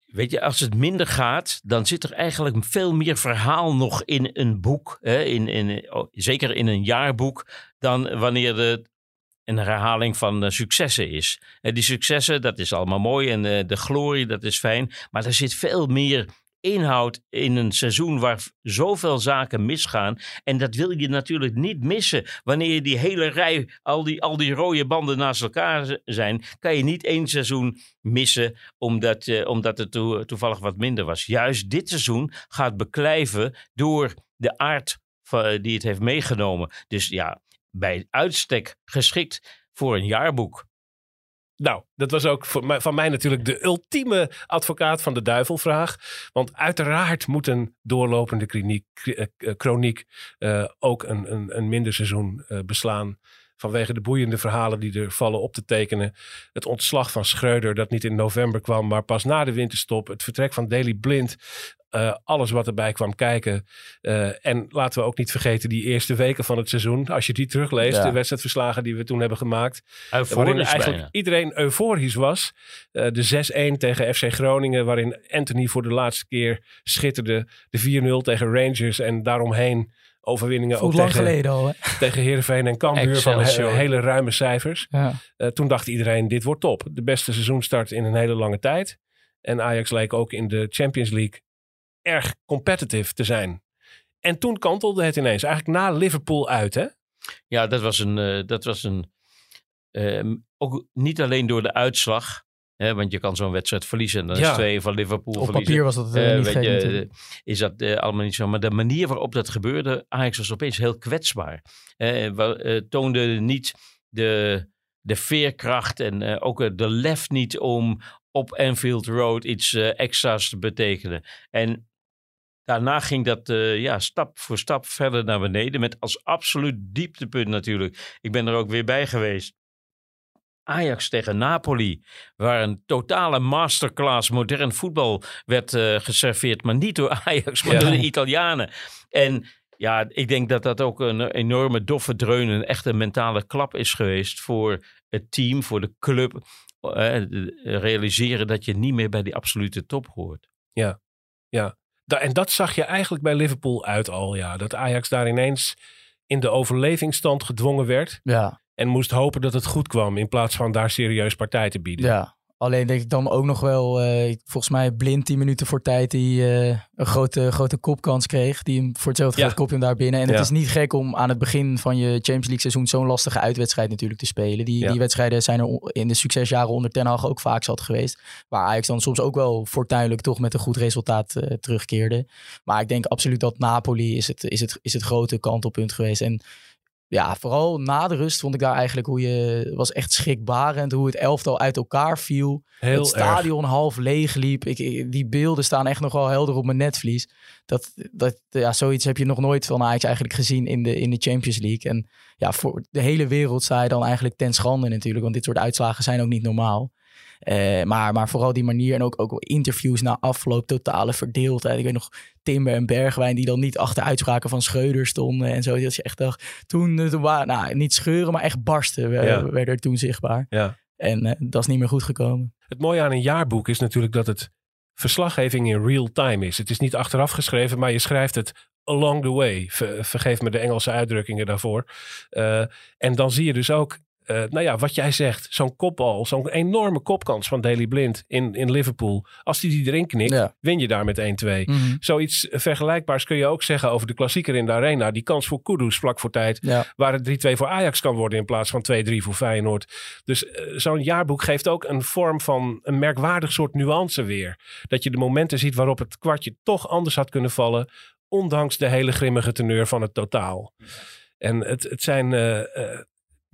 weet je, als het minder gaat, dan zit er eigenlijk veel meer verhaal nog in een boek. Hè? In, in, oh, zeker in een jaarboek, dan wanneer de een herhaling van successen is. En die successen, dat is allemaal mooi en de glorie, dat is fijn. Maar er zit veel meer inhoud in een seizoen waar zoveel zaken misgaan. En dat wil je natuurlijk niet missen. Wanneer je die hele rij, al die, al die rode banden naast elkaar zijn, kan je niet één seizoen missen omdat, uh, omdat het toevallig wat minder was. Juist dit seizoen gaat beklijven door de aard die het heeft meegenomen. Dus ja, bij uitstek geschikt voor een jaarboek. Nou, dat was ook van mij natuurlijk de ultieme advocaat van de duivelvraag. Want uiteraard moet een doorlopende kliniek, chroniek eh, eh, ook een, een, een minder seizoen beslaan vanwege de boeiende verhalen die er vallen op te tekenen. Het ontslag van Schreuder dat niet in november kwam, maar pas na de winterstop. Het vertrek van Daily Blind. Uh, alles wat erbij kwam kijken. Uh, en laten we ook niet vergeten die eerste weken van het seizoen. Als je die terugleest, ja. de wedstrijdverslagen die we toen hebben gemaakt. waarin eigenlijk bijna. iedereen euforisch was. Uh, de 6-1 tegen FC Groningen, waarin Anthony voor de laatste keer schitterde. De 4-0 tegen Rangers en daaromheen overwinningen ook lang tegen, geleden al, hè? tegen Heerenveen en Cambuur van he hele ruime cijfers. Ja. Uh, toen dacht iedereen, dit wordt top. De beste seizoenstart in een hele lange tijd. En Ajax leek ook in de Champions League erg competitive te zijn. En toen kantelde het ineens. Eigenlijk na Liverpool uit, hè? Ja, dat was een... Uh, dat was een uh, ook niet alleen door de uitslag want je kan zo'n wedstrijd verliezen. En dan is twee van Liverpool Op verliezen. papier was dat uh, niet gek, je, Is dat uh, allemaal niet zo. Maar de manier waarop dat gebeurde, Ajax was opeens heel kwetsbaar. Uh, toonde niet de, de veerkracht en ook de lef niet om op Anfield Road iets extra's te betekenen. En Daarna ging dat ja, stap voor stap verder naar beneden. Met als absoluut dieptepunt natuurlijk. Ik ben er ook weer bij geweest. Ajax tegen Napoli, waar een totale masterclass modern voetbal werd uh, geserveerd, maar niet door *laughs* Ajax, maar door de Italianen. En ja, ik denk dat dat ook een enorme doffe dreun, een echte mentale klap is geweest voor het team, voor de club. Uh, realiseren dat je niet meer bij die absolute top hoort. Ja, ja. Da en dat zag je eigenlijk bij Liverpool uit al, ja. Dat Ajax daar ineens in de overlevingsstand gedwongen werd. Ja. En moest hopen dat het goed kwam in plaats van daar serieus partij te bieden. Ja, alleen denk ik dan ook nog wel, uh, volgens mij blind 10 minuten voor tijd, die uh, een grote, grote kopkans kreeg. Die hem voor hetzelfde ja. kop hem daar binnen. En ja. het is niet gek om aan het begin van je Champions League seizoen zo'n lastige uitwedstrijd natuurlijk te spelen. Die, ja. die wedstrijden zijn er in de succesjaren onder Ten Hag ook vaak zat geweest. Waar Ajax dan soms ook wel fortuinlijk toch met een goed resultaat uh, terugkeerde. Maar ik denk absoluut dat Napoli is het, is het, is het grote kantelpunt geweest. En ja, vooral na de rust vond ik daar eigenlijk hoe je was echt schrikbarend hoe het elftal uit elkaar viel. Heel het stadion half leeg liep. Ik, die beelden staan echt nog wel helder op mijn netvlies. Dat, dat, ja, zoiets heb je nog nooit van Ajax eigenlijk gezien in de, in de Champions League. En ja, voor de hele wereld zei dan eigenlijk ten schande natuurlijk. Want dit soort uitslagen zijn ook niet normaal. Uh, maar, maar vooral die manier en ook, ook interviews na afloop, totale verdeeldheid. Ik weet nog Timber en Bergwijn die dan niet achter uitspraken van Schreuder stonden en zo. Dat je echt dacht, toen, eh, toen waren, nou, niet scheuren, maar echt barsten ja. werden er toen zichtbaar. Ja. En uh, dat is niet meer goed gekomen. Het mooie aan een jaarboek is natuurlijk dat het verslaggeving in real time is. Het is niet achteraf geschreven, maar je schrijft het along the way. Ver, vergeef me de Engelse uitdrukkingen daarvoor. Uh, en dan zie je dus ook uh, nou ja, wat jij zegt, zo'n kopbal, zo'n enorme kopkans van Daley Blind in, in Liverpool. Als die die erin knikt, ja. win je daar met 1-2. Mm -hmm. Zoiets vergelijkbaars kun je ook zeggen over de klassieker in de arena. Die kans voor Kudus vlak voor tijd, ja. waar het 3-2 voor Ajax kan worden in plaats van 2-3 voor Feyenoord. Dus uh, zo'n jaarboek geeft ook een vorm van een merkwaardig soort nuance weer. Dat je de momenten ziet waarop het kwartje toch anders had kunnen vallen, ondanks de hele grimmige teneur van het totaal. En het, het zijn uh,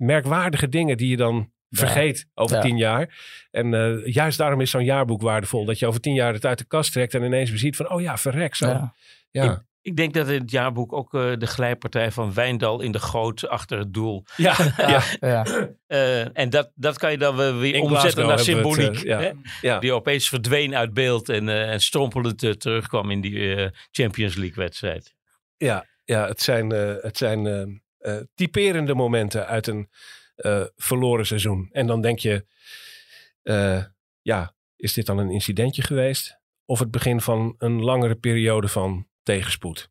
merkwaardige dingen die je dan vergeet ja. over ja. tien jaar. En uh, juist daarom is zo'n jaarboek waardevol. Dat je over tien jaar het uit de kast trekt en ineens weer ziet van, oh ja, verrek zo. Ja. ja. Ik, ik, denk dat in het jaarboek ook uh, de glijpartij van Wijndal in de goot achter het doel. Ja, *laughs* ja. ja. Uh, en dat, dat kan je dan weer in omzetten naar symboliek. Het, ja. Ja. Die opeens verdween uit beeld en, en strompelend terugkwam in die Champions League wedstrijd. Ja, ja het zijn, het zijn uh, typerende momenten uit een uh, verloren seizoen. En dan denk je, uh, ja, is dit dan een incidentje geweest? Of het begin van een langere periode van tegenspoed?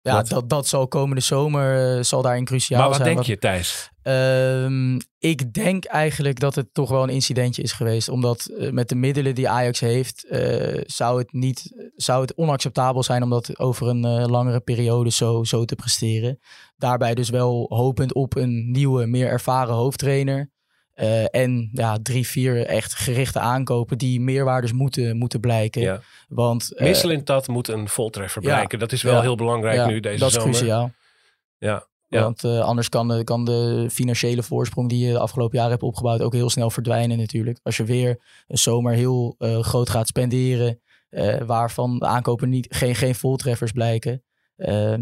Ja, Wat? dat, dat zal komende zomer uh, zal daarin cruciaal maar wat zijn. denk je, Thijs? Um, ik denk eigenlijk dat het toch wel een incidentje is geweest. Omdat uh, met de middelen die Ajax heeft, uh, zou, het niet, zou het onacceptabel zijn om dat over een langere periode zo, zo te presteren. Daarbij dus wel hopend op een nieuwe, meer ervaren hoofdtrainer. Uh, en ja, drie, vier echt gerichte aankopen die meerwaardes moeten, moeten blijken. Ja. Want, uh, Wisselend dat moet een voltreffer blijken. dat is wel ja, heel belangrijk ja, nu deze dat zomer. Dat is cruciaal. Ja. ja. Want uh, anders kan de, kan de financiële voorsprong die je de afgelopen jaren hebt opgebouwd ook heel snel verdwijnen natuurlijk. Als je weer een zomer heel groot gaat spenderen, waarvan de aankopen niet, geen, geen voltreffers blijken.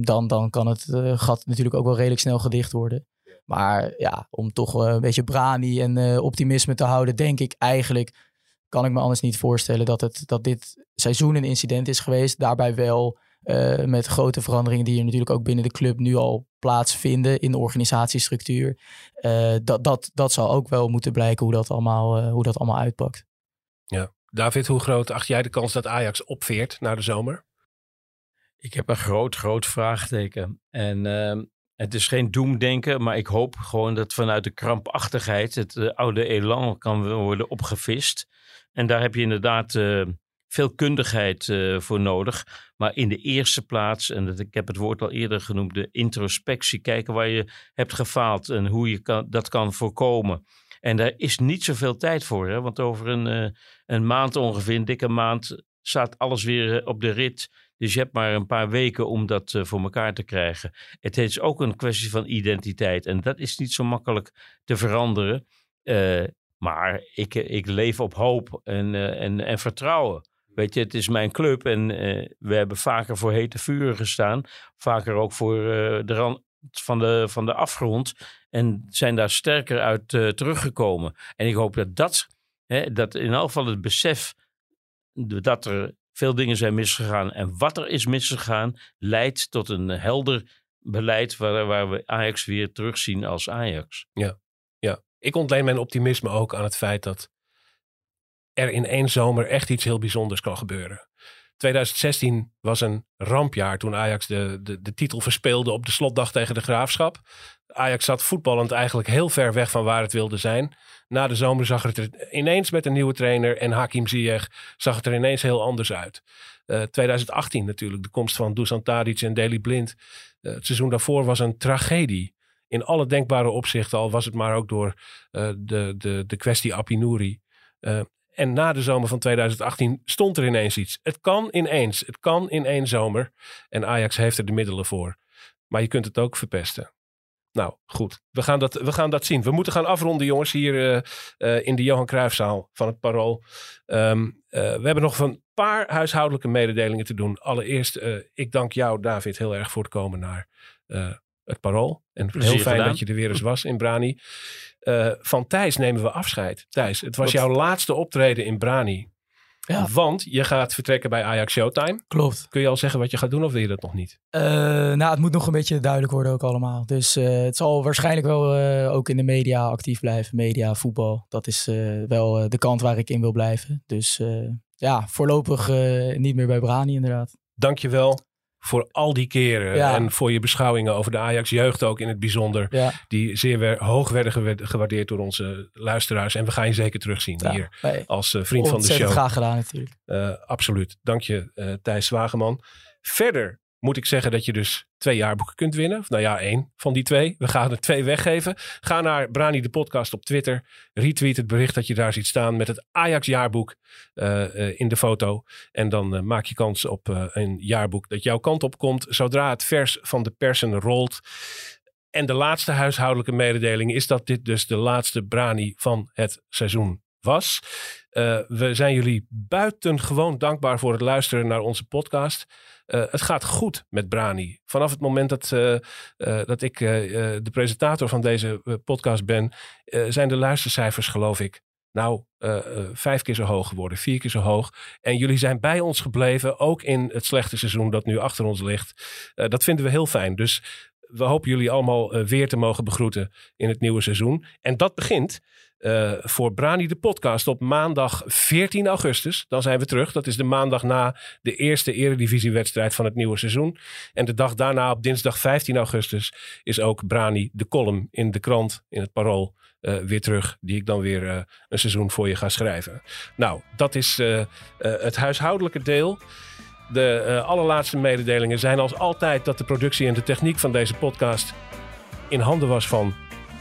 dan, dan kan het gat natuurlijk ook wel redelijk snel gedicht worden. Maar ja, om toch uh, een beetje brani en uh, optimisme te houden, denk ik eigenlijk, kan ik me anders niet voorstellen dat, het, dat dit seizoen een incident is geweest. Daarbij wel uh, met grote veranderingen die er natuurlijk ook binnen de club nu al plaatsvinden in de organisatiestructuur. dat, dat, dat zal ook wel moeten blijken hoe dat allemaal, hoe dat allemaal uitpakt. Ja. David, hoe groot acht jij de kans dat Ajax opveert na de zomer? Ik heb een groot, groot vraagteken. En uh, het is geen doemdenken, maar ik hoop gewoon dat vanuit de krampachtigheid het uh, oude elan kan worden opgevist. En daar heb je inderdaad uh, veel kundigheid uh, voor nodig. Maar in de eerste plaats, en dat, ik heb het woord al eerder genoemd, de introspectie. Kijken waar je hebt gefaald en hoe je kan, dat kan voorkomen. En daar is niet zoveel tijd voor, hè? want over een, een maand ongeveer, een dikke maand, staat alles weer op de rit. Dus je hebt maar een paar weken om dat uh, voor elkaar te krijgen. Het is ook een kwestie van identiteit. En dat is niet zo makkelijk te veranderen. Uh, maar ik, ik leef op hoop en, en, en vertrouwen. Weet je, het is mijn club en we hebben vaker voor hete vuren gestaan. Vaker ook voor de rand van de, van de afgrond. En zijn daar sterker uit teruggekomen. En ik hoop dat dat, hè, dat in elk geval het besef dat er veel dingen zijn misgegaan. En wat er is misgegaan, leidt tot een helder beleid waar, waar we Ajax weer terugzien als Ajax. Ja, ja, ik ontleen mijn optimisme ook aan het feit dat er in één zomer echt iets heel bijzonders kan gebeuren. 2016 was een rampjaar toen Ajax de, de, de titel verspeelde op de slotdag tegen de Graafschap. Ajax zat voetballend eigenlijk heel ver weg van waar het wilde zijn. Na de zomer zag het er ineens met een nieuwe trainer en Hakim Ziyech zag het er ineens heel anders uit. Uh, 2018 natuurlijk, de komst van Dusan Tadic en Daley Blind. Uh, het seizoen daarvoor was een tragedie. In alle denkbare opzichten, al was het maar ook door uh, de, de, de kwestie Apinouri. En na de zomer van 2018 stond er ineens iets. Het kan ineens, het kan in één zomer. En Ajax heeft er de middelen voor. Maar je kunt het ook verpesten. Nou, goed. We gaan, dat, we gaan dat zien. We moeten gaan afronden, jongens, hier uh, uh, in de Johan Cruijffzaal van het Parool. Um, uh, we hebben nog een paar huishoudelijke mededelingen te doen. Allereerst, ik dank jou, David, heel erg voor het komen naar het Parool. En Plezier heel fijn gedaan. dat je er weer eens was in Brani. Van Thijs nemen we afscheid. Thijs, het was jouw laatste optreden in Brani. Ja. Want je gaat vertrekken bij Ajax Showtime. Klopt. Kun je al zeggen wat je gaat doen of wil je dat nog niet? Uh, nou, het moet nog een beetje duidelijk worden ook allemaal. Dus uh, het zal waarschijnlijk wel uh, ook in de media actief blijven. Media, voetbal. Dat is wel de kant waar ik in wil blijven. Dus ja, voorlopig niet meer bij Brani inderdaad. Dankjewel voor al die keren. Ja. En voor je beschouwingen over de Ajax jeugd ook in het bijzonder. Ja. Die zeer weer hoog werden gewa- gewaardeerd door onze luisteraars. En we gaan je zeker terugzien Ja, hier nee, als eh, vriend van de ontzettend show. graag gedaan natuurlijk. Eh, absoluut. Dank je eh, Thijs Zwageman. Verder moet ik zeggen dat je dus twee jaarboeken kunt winnen. Of nou ja, één van die twee. We gaan er twee weggeven. Ga naar Brani de podcast op Twitter. Retweet het bericht dat je daar ziet staan met het Ajax jaarboek eh, eh, in de foto. En dan eh, maak je kans op een jaarboek dat jouw kant op komt. Zodra het vers van de persen rolt. En de laatste huishoudelijke mededeling is dat dit dus de laatste Brani van het seizoen was. We zijn jullie buitengewoon dankbaar voor het luisteren naar onze podcast. Uh, het gaat goed met Brani. Vanaf het moment dat, uh, dat ik de presentator van deze podcast ben, zijn de luistercijfers, geloof ik, nou, vijf keer zo hoog geworden, vier keer zo hoog. En jullie zijn bij ons gebleven, ook in het slechte seizoen dat nu achter ons ligt. dat vinden we heel fijn. Dus we hopen jullie allemaal weer te mogen begroeten in het nieuwe seizoen. En dat begint eh, voor Brani de podcast op maandag 14 augustus. Dan zijn we terug. Dat is de maandag na de eerste eredivisiewedstrijd van het nieuwe seizoen. En de dag daarna op dinsdag 15 augustus is ook Brani de column in de krant, in het Parool. eh, weer terug, die ik dan weer eh, een seizoen voor je ga schrijven. Nou, dat is het huishoudelijke deel. De allerlaatste mededelingen zijn als altijd dat de productie en de techniek van deze podcast in handen was van.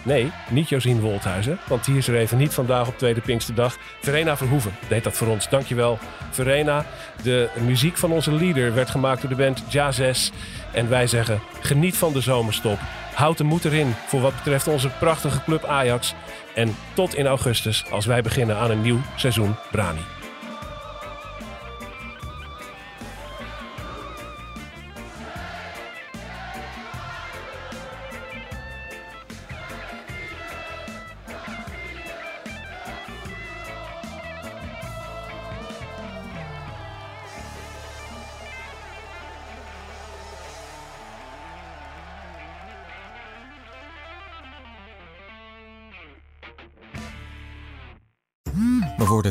Nee, niet Josien Wolthuizen, want die is er even niet vandaag op Tweede Pinksterdag. Verena Verhoeven deed dat voor ons. Dankjewel, Verena. De muziek van onze leader werd gemaakt door de band Jazz. En wij zeggen, geniet van de zomerstop. Houd de moed erin voor wat betreft onze prachtige club Ajax. En tot in augustus als wij beginnen aan een nieuw seizoen Brani.